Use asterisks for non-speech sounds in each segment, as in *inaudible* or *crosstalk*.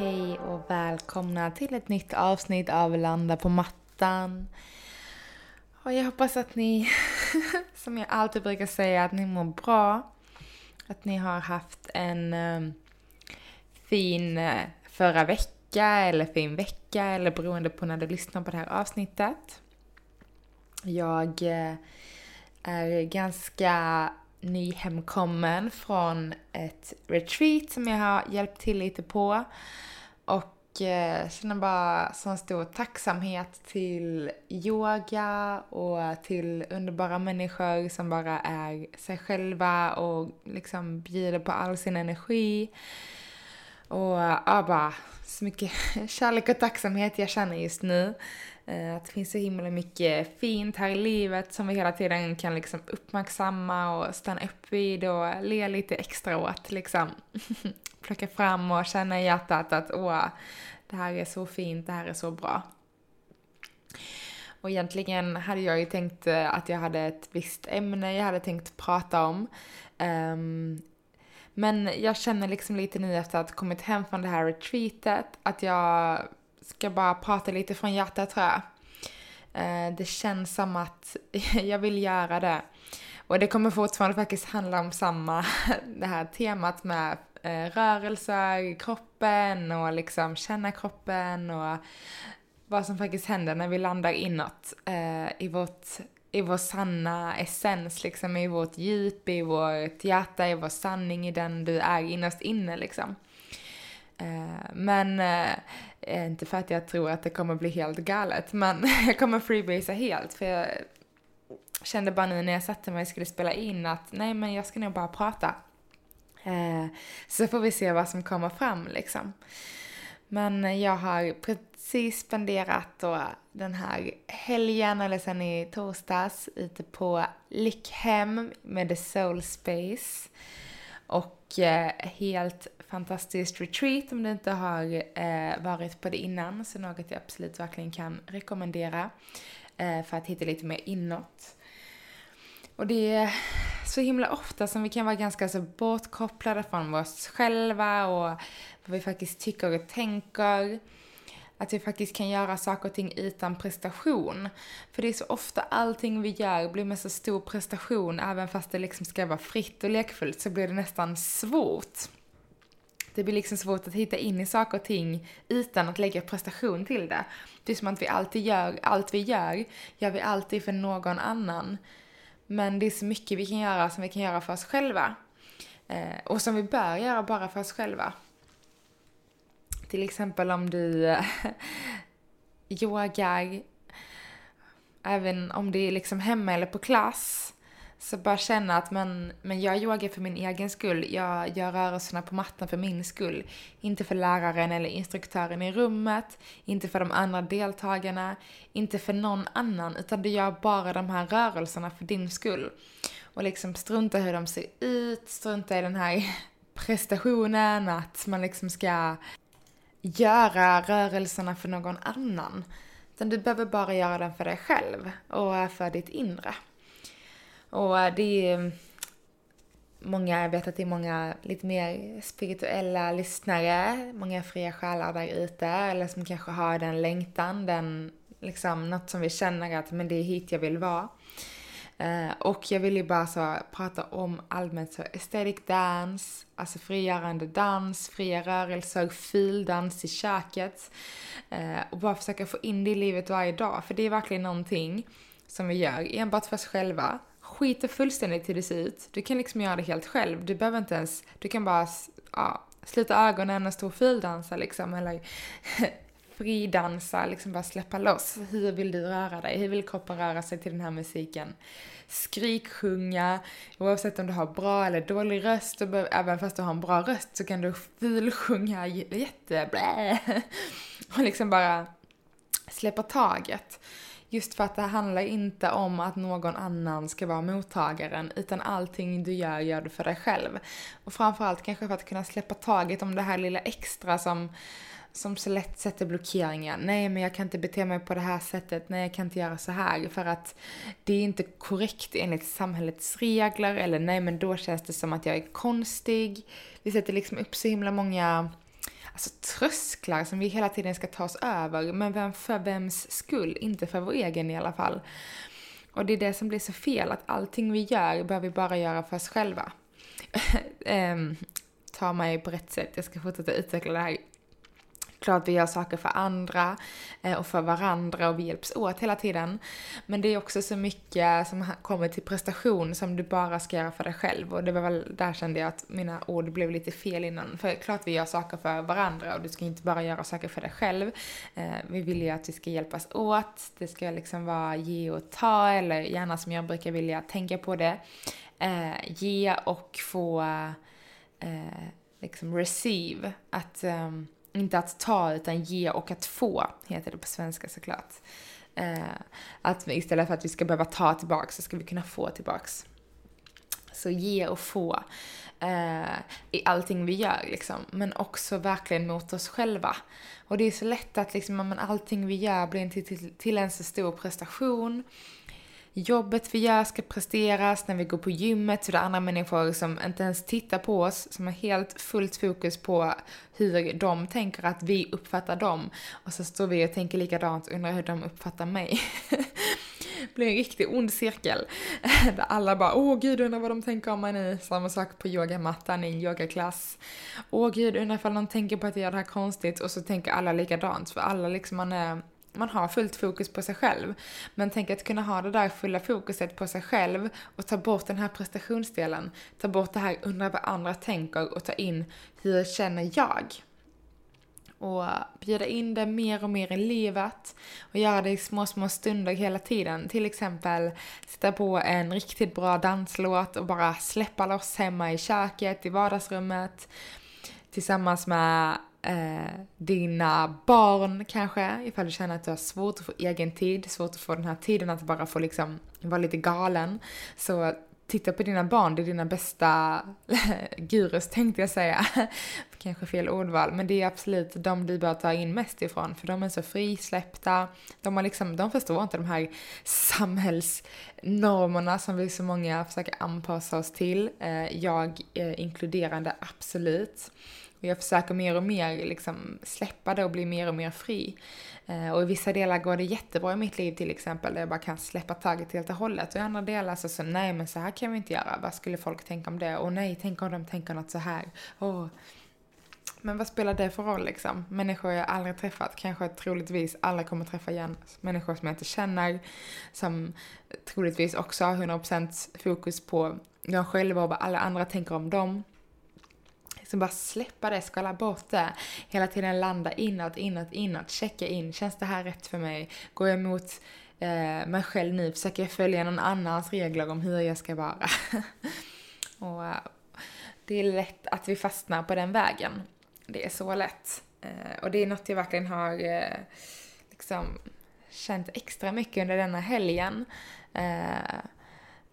Hej och välkomna till ett nytt avsnitt av Landa på mattan. Och jag hoppas att ni, *laughs* som jag alltid brukar säga, att ni mår bra. Att ni har haft en ehm, fin eh, förra vecka eller fin vecka eller beroende på när du lyssnar på det här avsnittet. Jag eh, är ganska nyhemkommen från ett retreat som jag har hjälpt till lite på. Och eh, känner bara sån stor tacksamhet till yoga och till underbara människor som bara är sig själva och liksom bjuder på all sin energi. Och ja, bara så mycket *laughs* kärlek och tacksamhet jag känner just nu. Eh, att det finns så himla mycket fint här i livet som vi hela tiden kan liksom uppmärksamma och stanna upp vid och le lite extra åt liksom. *laughs* Plocka fram och känna i hjärtat att åh, det här är så fint, det här är så bra. Och egentligen hade jag ju tänkt eh, att jag hade ett visst ämne jag hade tänkt prata om. Um, men jag känner liksom lite nu efter att ha kommit hem från det här retreatet att jag ska bara prata lite från hjärtat tror jag. Uh, det känns som att *laughs* jag vill göra det. Och det kommer fortfarande faktiskt handla om samma, *laughs* det här temat med eh, rörelser, kroppen och liksom känna kroppen och vad som faktiskt händer när vi landar inåt eh, i vårt i vår sanna essens, liksom i vårt djup, i vårt hjärta, i vår sanning, i den du är innerst inne liksom. Eh, men, eh, inte för att jag tror att det kommer bli helt galet, men *laughs* jag kommer freebasea helt för jag kände bara nu när jag satte mig och skulle spela in att nej men jag ska nog bara prata. Eh, så får vi se vad som kommer fram liksom. Men jag har precis spenderat då den här helgen, eller sen i torsdags, ute på Lyckhem med The Soul Space. Och eh, helt fantastiskt retreat om du inte har eh, varit på det innan. Så något jag absolut verkligen kan rekommendera eh, för att hitta lite mer inåt. Och det så himla ofta som vi kan vara ganska så bortkopplade från oss själva och vad vi faktiskt tycker och tänker. Att vi faktiskt kan göra saker och ting utan prestation. För det är så ofta allting vi gör blir med så stor prestation, även fast det liksom ska vara fritt och lekfullt, så blir det nästan svårt. Det blir liksom svårt att hitta in i saker och ting utan att lägga prestation till det. Det är som att vi alltid gör, allt vi gör, gör vi alltid för någon annan. Men det är så mycket vi kan göra som vi kan göra för oss själva. Eh, och som vi bör göra bara för oss själva. Till exempel om du eh, *laughs* yogar, även om det är liksom hemma eller på klass, så bara känna att men, men jag yogar för min egen skull. Jag gör rörelserna på mattan för min skull. Inte för läraren eller instruktören i rummet, inte för de andra deltagarna, inte för någon annan, utan du gör bara de här rörelserna för din skull. Och liksom strunta hur de ser ut, strunta i den här *laughs* prestationen, att man liksom ska göra rörelserna för någon annan. Utan du behöver bara göra den för dig själv och för ditt inre. Och eh, det är mm, många, jag vet att det är många lite mer spirituella lyssnare, många fria själar där ute, eller som kanske har den längtan, den liksom något som vi känner att men det är hit jag vill vara. Uh, och jag vill ju bara så prata om allmänt så aesthetic dance, alltså frigörande dans, fria rörelser, fildans i köket. Uh, och bara försöka få in det i livet varje dag, för det är verkligen någonting som vi gör enbart för oss själva. Skiter fullständigt hur det ser ut. Du kan liksom göra det helt själv. Du behöver inte ens, du kan bara ja, sluta ögonen och stå och fildansa liksom, eller *laughs* fridansa, liksom bara släppa loss. Hur vill du röra dig? Hur vill kroppen röra sig till den här musiken? Skriksjunga, oavsett om du har bra eller dålig röst, och även fast du har en bra röst så kan du fulsjunga jätteblä. *laughs* Och liksom bara släppa taget. Just för att det handlar inte om att någon annan ska vara mottagaren, utan allting du gör, gör du för dig själv. Och framförallt kanske för att kunna släppa taget om det här lilla extra som som så lätt sätter blockeringar. Nej, men jag kan inte bete mig på det här sättet. Nej, jag kan inte göra så här för att det är inte korrekt enligt samhällets regler. Eller nej, men då känns det som att jag är konstig. Vi sätter liksom upp så himla många alltså, trösklar som vi hela tiden ska ta oss över. Men vem för vems skull? Inte för vår egen i alla fall. Och det är det som blir så fel, att allting vi gör bör vi bara göra för oss själva. um, *laughs* ta mig på rätt sätt, jag ska fortsätta utveckla det här Klart vi gör saker för andra eh, och för varandra och vi hjälps åt hela tiden. Men det är också så mycket som kommer till prestation som du bara ska göra för dig själv. Och det var väl där kände jag att mina ord blev lite fel innan. För klart vi gör saker för varandra och du ska inte bara göra saker för dig själv. Eh, vi vill ju att vi ska hjälpas åt. Det ska liksom vara ge och ta eller gärna som jag brukar vilja tänka på det. Eh, ge och få liksom receive. Att um, inte att ta utan ge och att få, heter det på svenska såklart. Eh, att istället för att vi ska behöva ta tillbaks så ska vi kunna få tillbaks. Så ge och få eh, i allting vi gör liksom. Men också verkligen mot oss själva. Och det är så lätt att liksom, men allting vi gör blir till, till, till en så stor prestation jobbet vi gör ska presteras, när vi går på gymmet så det är andra människor som inte ens tittar på oss, som har helt fullt fokus på hur de tänker att vi uppfattar dem. Och så står vi och tänker likadant och undrar hur de uppfattar mig. det *laughs* blir en riktig ond cirkel. *laughs* Där alla bara åh gud undrar vad de tänker om mig nu. Samma sak på yogamattan i en yogaklass. Åh gud undrar ifall de tänker på att jag gör det här konstigt och så tänker alla likadant för alla liksom man är man har fullt fokus på sig själv. Men tänk att kunna ha det där fulla fokuset på sig själv och ta bort den här prestationsdelen. Ta bort det här undra vad andra tänker och ta in hur känner jag? Och bjuda in det mer och mer i livet och göra det i små, små stunder hela tiden. Till exempel sätta på en riktigt bra danslåt och bara släppa loss hemma i köket, i vardagsrummet tillsammans med eh, dina barn kanske, ifall du känner att du har svårt att få egen tid, svårt att få den här tiden att bara få liksom vara lite galen. Så titta på dina barn, det är dina bästa *laughs* gurus tänkte jag säga. *laughs* Kanske fel ordval, men det är absolut de du bör ta in mest ifrån för de är så frisläppta. De, har liksom, de förstår inte de här samhällsnormerna som vi så många försöker anpassa oss till. Eh, jag eh, inkluderande absolut. Och jag försöker mer och mer liksom släppa det och bli mer och mer fri. Eh, och i vissa delar går det jättebra i mitt liv till exempel, där jag bara kan släppa taget helt och hållet. Och i andra delar så, så nej men så här kan vi inte göra, vad skulle folk tänka om det? Och nej, tänk om de tänker något så här. Oh. Men vad spelar det för roll liksom? Människor jag aldrig träffat, kanske troligtvis aldrig kommer träffa igen. Människor som jag inte känner, som troligtvis också har 100% fokus på dem själva och vad alla andra tänker om dem. Så bara släppa det, skala bort det. Hela tiden landa inåt, inåt, inåt. Checka in. Känns det här rätt för mig? Går jag emot eh, mig själv nu? Försöker jag följa någon annans regler om hur jag ska vara? *laughs* och eh, det är lätt att vi fastnar på den vägen. Det är så lätt. Eh, och det är något jag verkligen har eh, liksom känt extra mycket under denna helgen. Eh,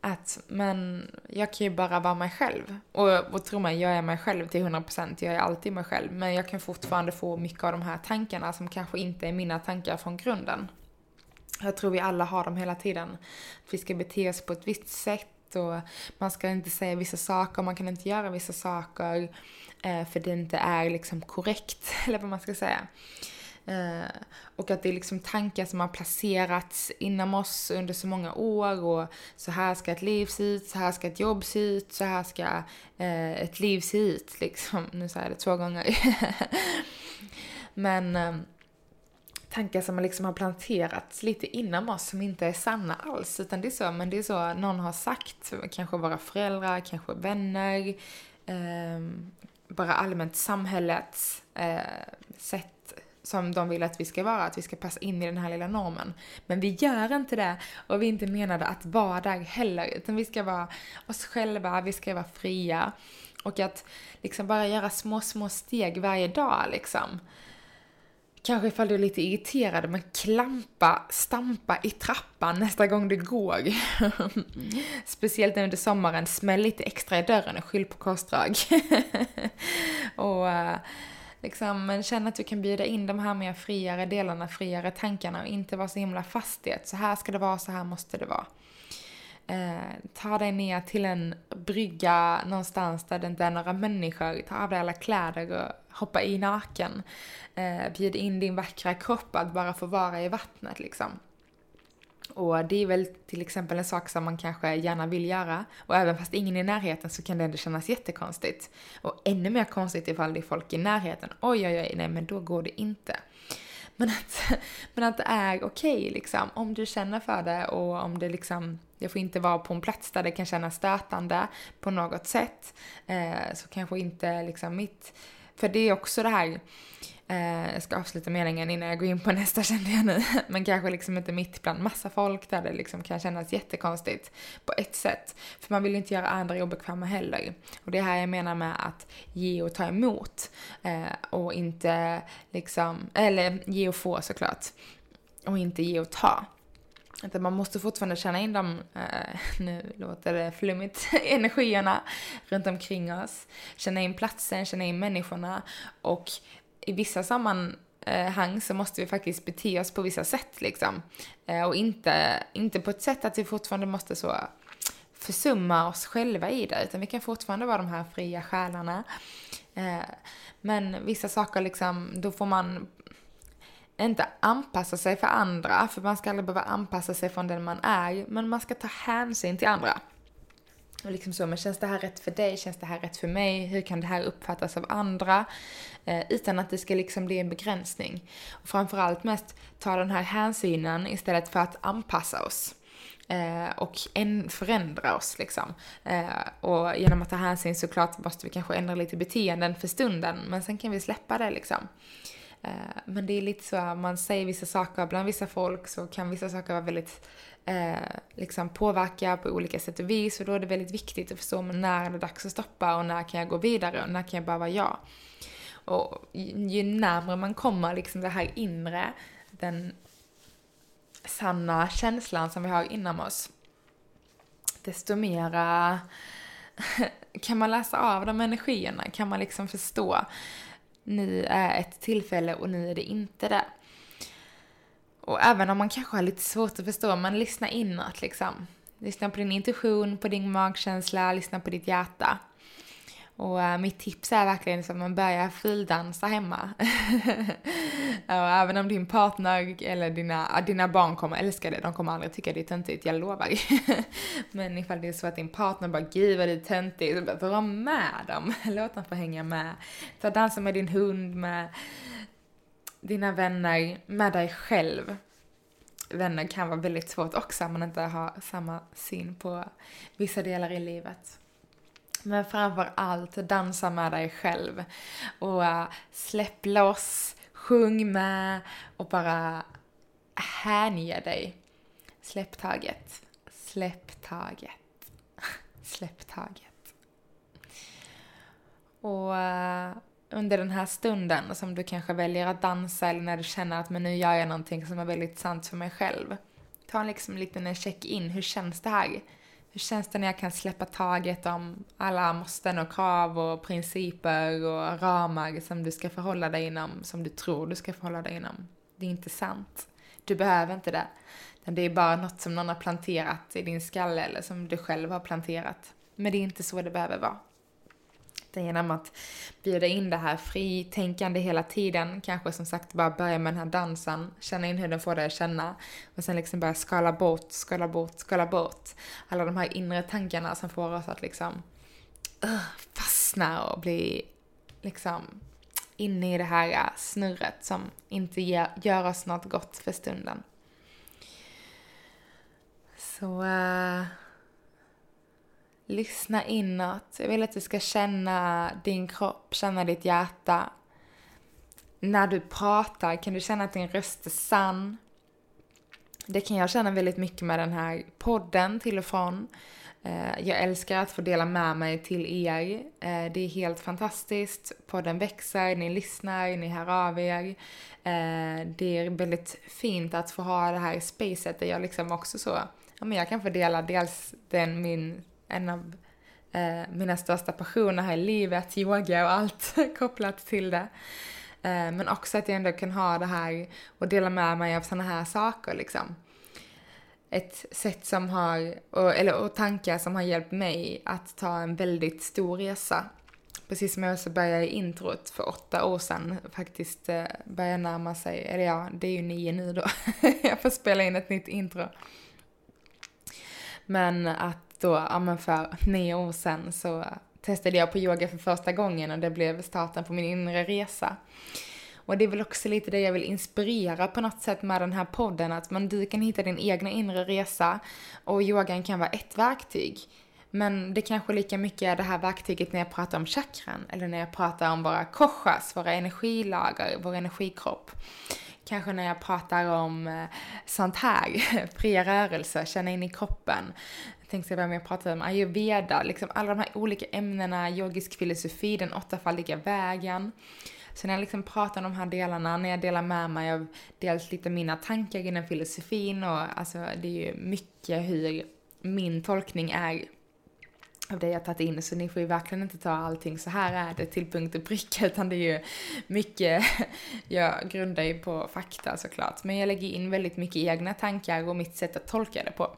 att men jag kan ju bara vara mig själv. Och, och tro mig, jag är mig själv till 100%, jag är alltid mig själv. Men jag kan fortfarande få mycket av de här tankarna som kanske inte är mina tankar från grunden. Jag tror vi alla har dem hela tiden. Att vi ska bete oss på ett visst sätt och man ska inte säga vissa saker, man kan inte göra vissa saker eh, för det inte är liksom korrekt, *laughs* eller vad man ska säga. Eh, och att det är liksom tankar som har placerats inom oss under så många år och så här ska ett liv se ut, så här ska ett jobb se ut, så här ska eh, ett liv se ut liksom. Nu säger jag det två gånger. *laughs* Men eh, tankar som liksom har planterats lite inom oss som inte är sanna alls. Utan det är så, men det är så någon har sagt, kanske våra föräldrar, kanske vänner, eh, bara allmänt samhällets eh, sätt som de vill att vi ska vara, att vi ska passa in i den här lilla normen. Men vi gör inte det och vi är inte menade att vara där heller, utan vi ska vara oss själva, vi ska vara fria. Och att liksom bara göra små, små steg varje dag liksom. Kanske ifall du är lite irriterad, men klampa, stampa i trappan nästa gång du går. *laughs* Speciellt under sommaren, smäll lite extra i dörren och skyll på korsdrag. *laughs* och uh, liksom, men känn att du kan bjuda in de här mer friare delarna, friare tankarna och inte vara så himla fast i att så här ska det vara, så här måste det vara. Eh, ta dig ner till en brygga någonstans där det inte är några människor. Ta av dig alla kläder och hoppa i naken. Eh, bjud in din vackra kropp att bara få vara i vattnet liksom. Och det är väl till exempel en sak som man kanske gärna vill göra. Och även fast ingen är i närheten så kan det ändå kännas jättekonstigt. Och ännu mer konstigt ifall det är folk i närheten. Oj, oj, oj, nej men då går det inte. Men att, *laughs* men att det är okej okay, liksom. Om du känner för det och om det liksom, det får inte vara på en plats där det kan kännas stötande på något sätt. Eh, så kanske inte liksom mitt, för det är också det här, Eh, jag ska avsluta meningen innan jag går in på *laughs* nästa kände jag nu. Men kanske liksom inte mitt bland massa folk där det liksom kan kännas jättekonstigt på ett sätt. För man vill inte göra andra obekväma heller. Och det är här jag menar med att ge och ta emot. Eh, och inte liksom, eller ge och få såklart. Och inte ge och ta. Utan man måste fortfarande känna in de, eh, *laughs* nu låter det flummigt, *laughs* energierna runt omkring oss. Känna in platsen, känna in människorna och i vissa sammanhang eh, så måste vi faktiskt bete oss på vissa sätt liksom. Eh, och inte, inte på ett sätt att vi fortfarande måste så försumma oss själva i det, utan vi kan fortfarande vara de här fria själarna. Eh, men vissa saker liksom, då får man inte anpassa sig för andra, för man ska aldrig behöva anpassa sig från den man är, men man ska ta hänsyn till andra. Och liksom så, men känns det här rätt för dig? Känns det här rätt för mig? Hur kan det här uppfattas av andra? Eh, utan att det ska liksom bli en begränsning. Och framförallt mest ta den här hänsynen istället för att anpassa oss. Eh, och en, förändra oss liksom. Eh, och genom att ta hänsyn såklart måste vi kanske ändra lite beteenden för stunden, men sen kan vi släppa det liksom. Eh, men det är lite så, att man säger vissa saker bland vissa folk så kan vissa saker vara väldigt eh, liksom påverka på olika sätt och vis och då är det väldigt viktigt att förstå när är det dags att stoppa och när kan jag gå vidare och när kan jag bara vara jag. Och ju närmare man kommer liksom det här inre, den sanna känslan som vi har inom oss, desto mera *laughs* kan man läsa av de energierna, kan man liksom förstå nu är ett tillfälle och nu är det inte det. Och även om man kanske har lite svårt att förstå, men lyssna inåt liksom. Lyssna på din intuition, på din magkänsla, lyssna på ditt hjärta. Och äh, mitt tips är verkligen liksom att man börjar fuldansa hemma. *laughs* och även om din partner eller dina, dina barn kommer älska det, de kommer aldrig tycka det är töntigt, jag lovar. *laughs* Men ifall det är så att din partner bara gud vad det är töntigt, så bara dra med dem. *laughs* Låt dem få hänga med. Ta dansa med din hund, med dina vänner, med dig själv. Vänner kan vara väldigt svårt också om man inte har samma syn på vissa delar i livet. Men framför allt, dansa med dig själv. Och uh, släpp loss, sjung med och bara hänge dig. Släpp taget. Släpp taget. *laughs* Släpp taget. Och uh, under den här stunden som du kanske väljer att dansa eller när du känner att men nu gör jag någonting som är väldigt sant för mig själv. Ta liksom en liten check-in. Hur känns det här? Hur känns det när jag kan släppa taget om alla måsten och krav och principer och ramar som du ska förhålla dig inom, som du tror du ska förhålla dig inom? Det är inte sant. Du behöver inte det. Det är bara något som någon har planterat i din skalle eller som du själv har planterat. Men det är inte så det behöver vara. Genom att bjuda in det här fritänkande hela tiden, kanske som sagt bara börja med den här dansen, känna in hur den får dig att känna och sen liksom börja skala bort, skala bort, skala bort alla de här inre tankarna som får oss att liksom uh, fastna och bli liksom inne i det här äh, snurret som inte gör oss något gott för stunden. Så uh, Lyssna inåt. Jag vill att du ska känna din kropp, känna ditt hjärta. när du pratar, kan du känna att din röst är sann? Det kan jag känna väldigt mycket med den här podden till och från. Eh, jag älskar att få dela med mig till er. Eh, det är helt fantastiskt. Podden växer, ni lyssnar, ni hör av er. Eh, det är väldigt fint att få ha det här spacet där jag liksom också så, ja men jag kan få dela dels den min, en av eh, mina största passioner här i livet, yoga och allt *laughs* kopplat till det. Eh, men också att jag ändå kan ha det här och dela med mig av sådana här saker liksom ett sätt som har, eller och tankar som har hjälpt mig att ta en väldigt stor resa. Precis som jag också började i introt för åtta år sedan faktiskt eh, börjar närma sig, eller ja, det är ju nio nu då. *laughs* jag får spela in ett nytt intro. Men att då, ja men för nio år sedan så testade jag på yoga för första gången och det blev starten på min inre resa. Och det är väl också lite det jag vill inspirera på något sätt med den här podden, att man, du kan hitta din egna inre resa och yogan kan vara ett verktyg. Men det kanske lika mycket är det här verktyget när jag pratar om chakran eller när jag pratar om våra koshas, våra energilager, vår energikropp. Kanske när jag pratar om eh, sånt här, *laughs* fria rörelser, känna in i kroppen. Jag tänkte vem jag pratar om ayurveda, liksom alla de här olika ämnena, yogisk filosofi, den åttafaldiga vägen. Så när jag liksom pratar om de här delarna, när jag delar med mig av dels lite mina tankar inom filosofin och alltså det är ju mycket hur min tolkning är av det jag tagit in, så ni får ju verkligen inte ta allting så här är det till punkt och pricka, utan det är ju mycket, *laughs* jag grundar ju på fakta såklart, men jag lägger in väldigt mycket egna tankar och mitt sätt att tolka det på.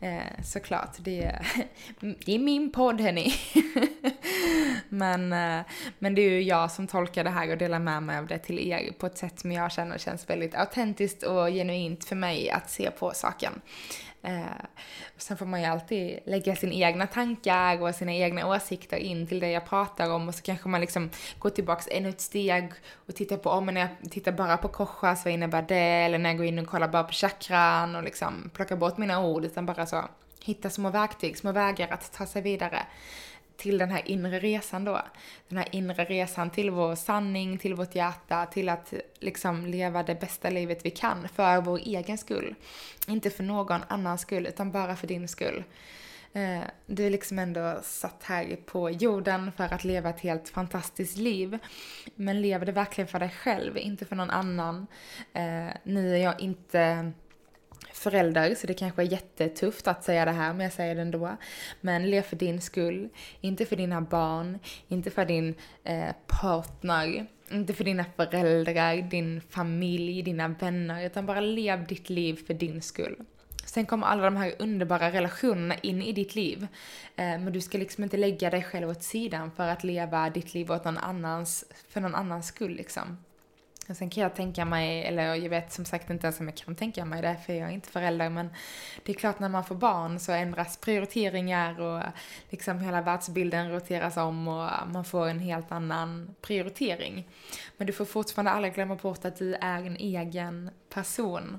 Eh, såklart, det är, *laughs* det är min podd hörni. *laughs* men, eh, men det är ju jag som tolkar det här och delar med mig av det till er på ett sätt som jag känner känns väldigt autentiskt och genuint för mig att se på saken. Eh, sen får man ju alltid lägga sina egna tankar och sina egna åsikter in till det jag pratar om och så kanske man liksom går tillbaks ännu ett steg och tittar på, om oh, jag tittar bara på korsas, vad innebär det? Eller när jag går in och kollar bara på chakran och liksom plockar bort mina ord utan bara så hitta små verktyg, små vägar att ta sig vidare till den här inre resan då. Den här inre resan till vår sanning, till vårt hjärta, till att liksom leva det bästa livet vi kan för vår egen skull. Inte för någon annans skull, utan bara för din skull. Eh, du är liksom ändå satt här på jorden för att leva ett helt fantastiskt liv. Men lever det verkligen för dig själv, inte för någon annan. Eh, nu är jag inte förälder, så det kanske är jättetufft att säga det här, men jag säger det ändå. Men lev för din skull, inte för dina barn, inte för din eh, partner, inte för dina föräldrar, din familj, dina vänner, utan bara lev ditt liv för din skull. Sen kommer alla de här underbara relationerna in i ditt liv. Eh, men du ska liksom inte lägga dig själv åt sidan för att leva ditt liv åt någon annans, för någon annans skull liksom. Och sen kan jag tänka mig, eller jag vet som sagt inte ens om jag kan tänka mig det, för jag är inte förälder, men det är klart när man får barn så ändras prioriteringar och liksom hela världsbilden roteras om och man får en helt annan prioritering. Men du får fortfarande aldrig glömma bort att du är en egen person.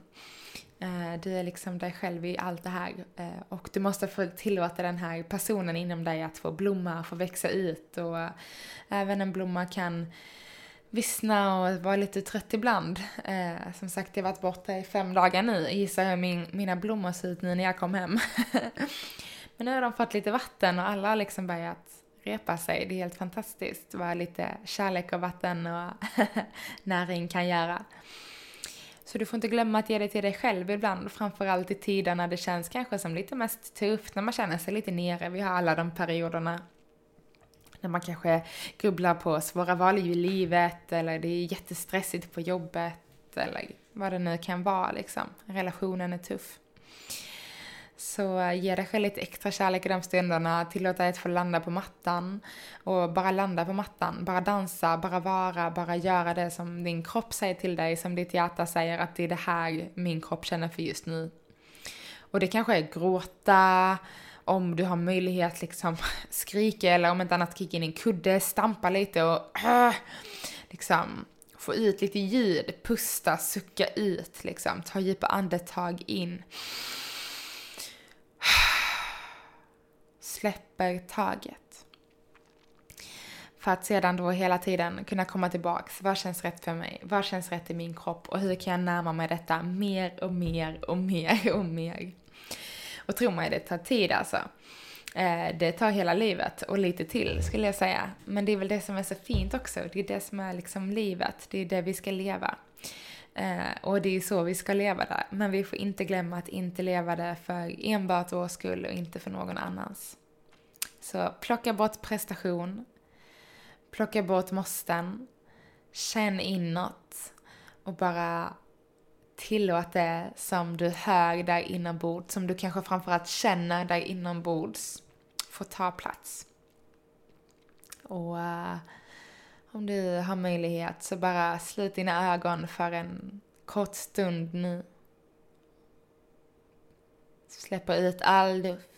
Eh, du är liksom dig själv i allt det här eh, och du måste få tillåta den här personen inom dig att få blomma, få växa ut och även en blomma kan vissna och vara lite trött ibland. Eh, som sagt, jag har varit borta i fem dagar nu. Gissar hur min, mina blommor ser ut nu när jag kom hem. *laughs* Men nu har de fått lite vatten och alla har liksom börjat repa sig. Det är helt fantastiskt vad lite kärlek och vatten och *laughs* näring kan göra. Så du får inte glömma att ge det till dig själv ibland, framförallt i tider när det känns kanske som lite mest tufft, när man känner sig lite nere. Vi har alla de perioderna när man kanske grubblar på svåra val i livet eller det är jättestressigt på jobbet eller vad det nu kan vara liksom. Relationen är tuff. Så ge dig själv lite extra kärlek i de stunderna, tillåt dig att få landa på mattan och bara landa på mattan, bara dansa, bara vara, bara göra det som din kropp säger till dig, som ditt hjärta säger att det är det här min kropp känner för just nu. Och det kanske är gråta, om du har möjlighet liksom *laughs* skrika eller om inte annat kicka in en kudde, stampa lite och äh, liksom få ut lite ljud, pusta, sucka ut liksom, ta djupa andetag in. Släpper taget. För att sedan då hela tiden kunna komma tillbaks. Vad känns rätt för mig? Vad känns rätt i min kropp? Och hur kan jag närma mig detta mer och mer och mer och mer? Och tro mig, det tar tid alltså. Eh, det tar hela livet och lite till skulle jag säga. Men det är väl det som är så fint också. Det är det som är liksom livet. Det är det vi ska leva. Eh, och det är så vi ska leva där. Men vi får inte glömma att inte leva det för enbart vår skull och inte för någon annans. Så plocka bort prestation. Plocka bort måsten. Känn inåt. Och bara tillåt det som du hör där inombords, som du kanske framförallt känner där inombords, få ta plats. Och uh, om du har möjlighet så bara slut dina ögon för en kort stund nu. Släpper ut all luft.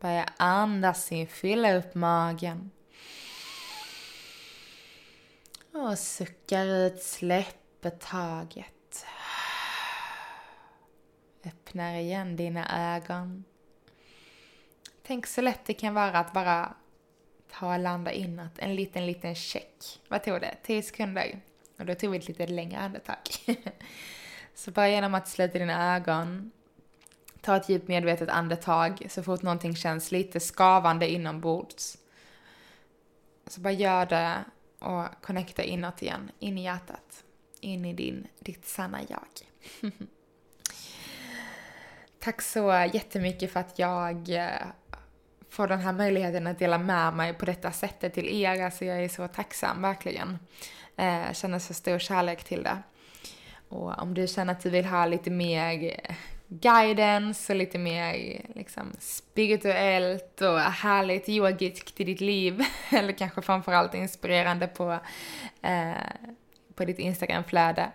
Börja andas in, fylla upp magen. Och suckar ut, släpper taget. Öppnar igen dina ögon. Tänk så lätt det kan vara att bara ta och landa inåt. En liten, liten check. Vad tog det? 10 sekunder. Och då tog vi ett lite längre andetag. *laughs* så bara genom att sluta dina ögon, ta ett djupt medvetet andetag så fort någonting känns lite skavande inombords. Så bara gör det och connecta inåt igen, in i hjärtat. In i din, ditt sanna jag. *laughs* Tack så jättemycket för att jag eh, får den här möjligheten att dela med mig på detta sättet till er. Alltså jag är så tacksam, verkligen. Eh, känner så stor kärlek till det. Och om du känner att du vill ha lite mer guidance och lite mer liksom spirituellt och härligt yogiskt i ditt liv, *laughs* eller kanske framförallt inspirerande på, eh, på ditt Instagramflöde,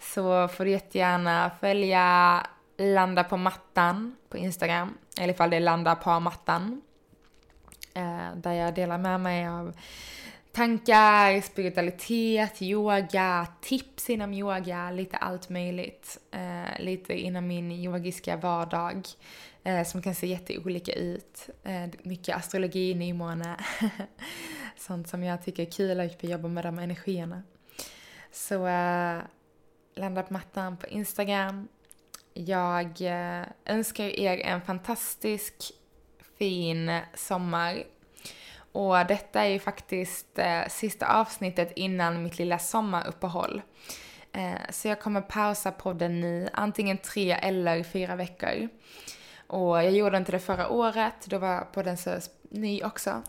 så får du jättegärna följa Landa på mattan på Instagram, eller ifall det är Landa på mattan. Eh, där jag delar med mig av tankar, spiritualitet, yoga, tips inom yoga, lite allt möjligt. Eh, lite inom min yogiska vardag eh, som kan se jätteolika ut. Eh, mycket astrologi, nymåne, *laughs* sånt som jag tycker är kul att jobba med de energierna. Så eh, landa på mattan på Instagram, jag eh, önskar er en fantastisk fin sommar. Och detta är ju faktiskt eh, sista avsnittet innan mitt lilla sommaruppehåll. Eh, så jag kommer pausa podden nu, antingen tre eller fyra veckor. Och jag gjorde inte det förra året, då var podden så ny också.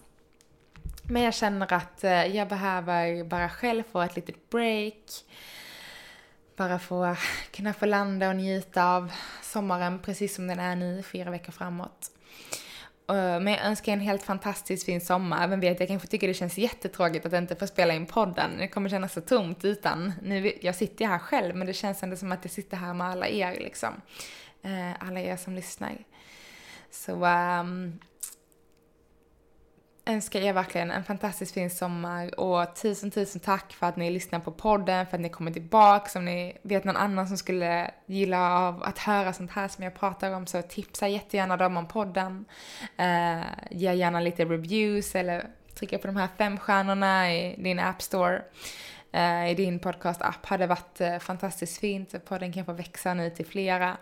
Men jag känner att eh, jag behöver bara själv få ett litet break bara få kunna få landa och njuta av sommaren precis som den är nu, fyra veckor framåt. Eh, men jag önskar en helt fantastiskt fin sommar. Vem vet, jag kanske tycker det känns jättetråkigt att inte få spela in podden. Det kommer kännas så tomt utan. Nu, jag sitter ju här själv, men det känns ändå som att jag sitter här med alla er liksom. Eh, alla er som lyssnar. Så um, önskar er verkligen en fantastiskt fin sommar och tusen tusen tack för att ni lyssnar på podden, för att ni kommer tillbaka. Om ni vet någon annan som skulle gilla av att höra sånt här som jag pratar om så tipsa jättegärna dem om podden. Uh, ge gärna lite reviews eller trycka på de här fem stjärnorna i din app store. Uh, I din podcast-app hade varit uh, fantastiskt fint. Podden kan få växa nu till flera.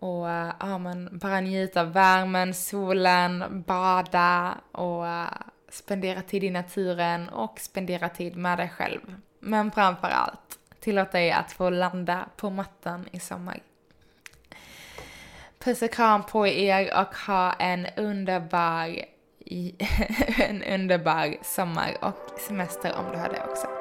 Och eh, ja, men bara njuta av värmen, solen, bada och eh, spendera tid i naturen och spendera tid med dig själv. Men framför allt, tillåt dig att få landa på mattan i sommar. Puss och kram på er och ha en underbar, *laughs* en underbar sommar och semester om du har det också.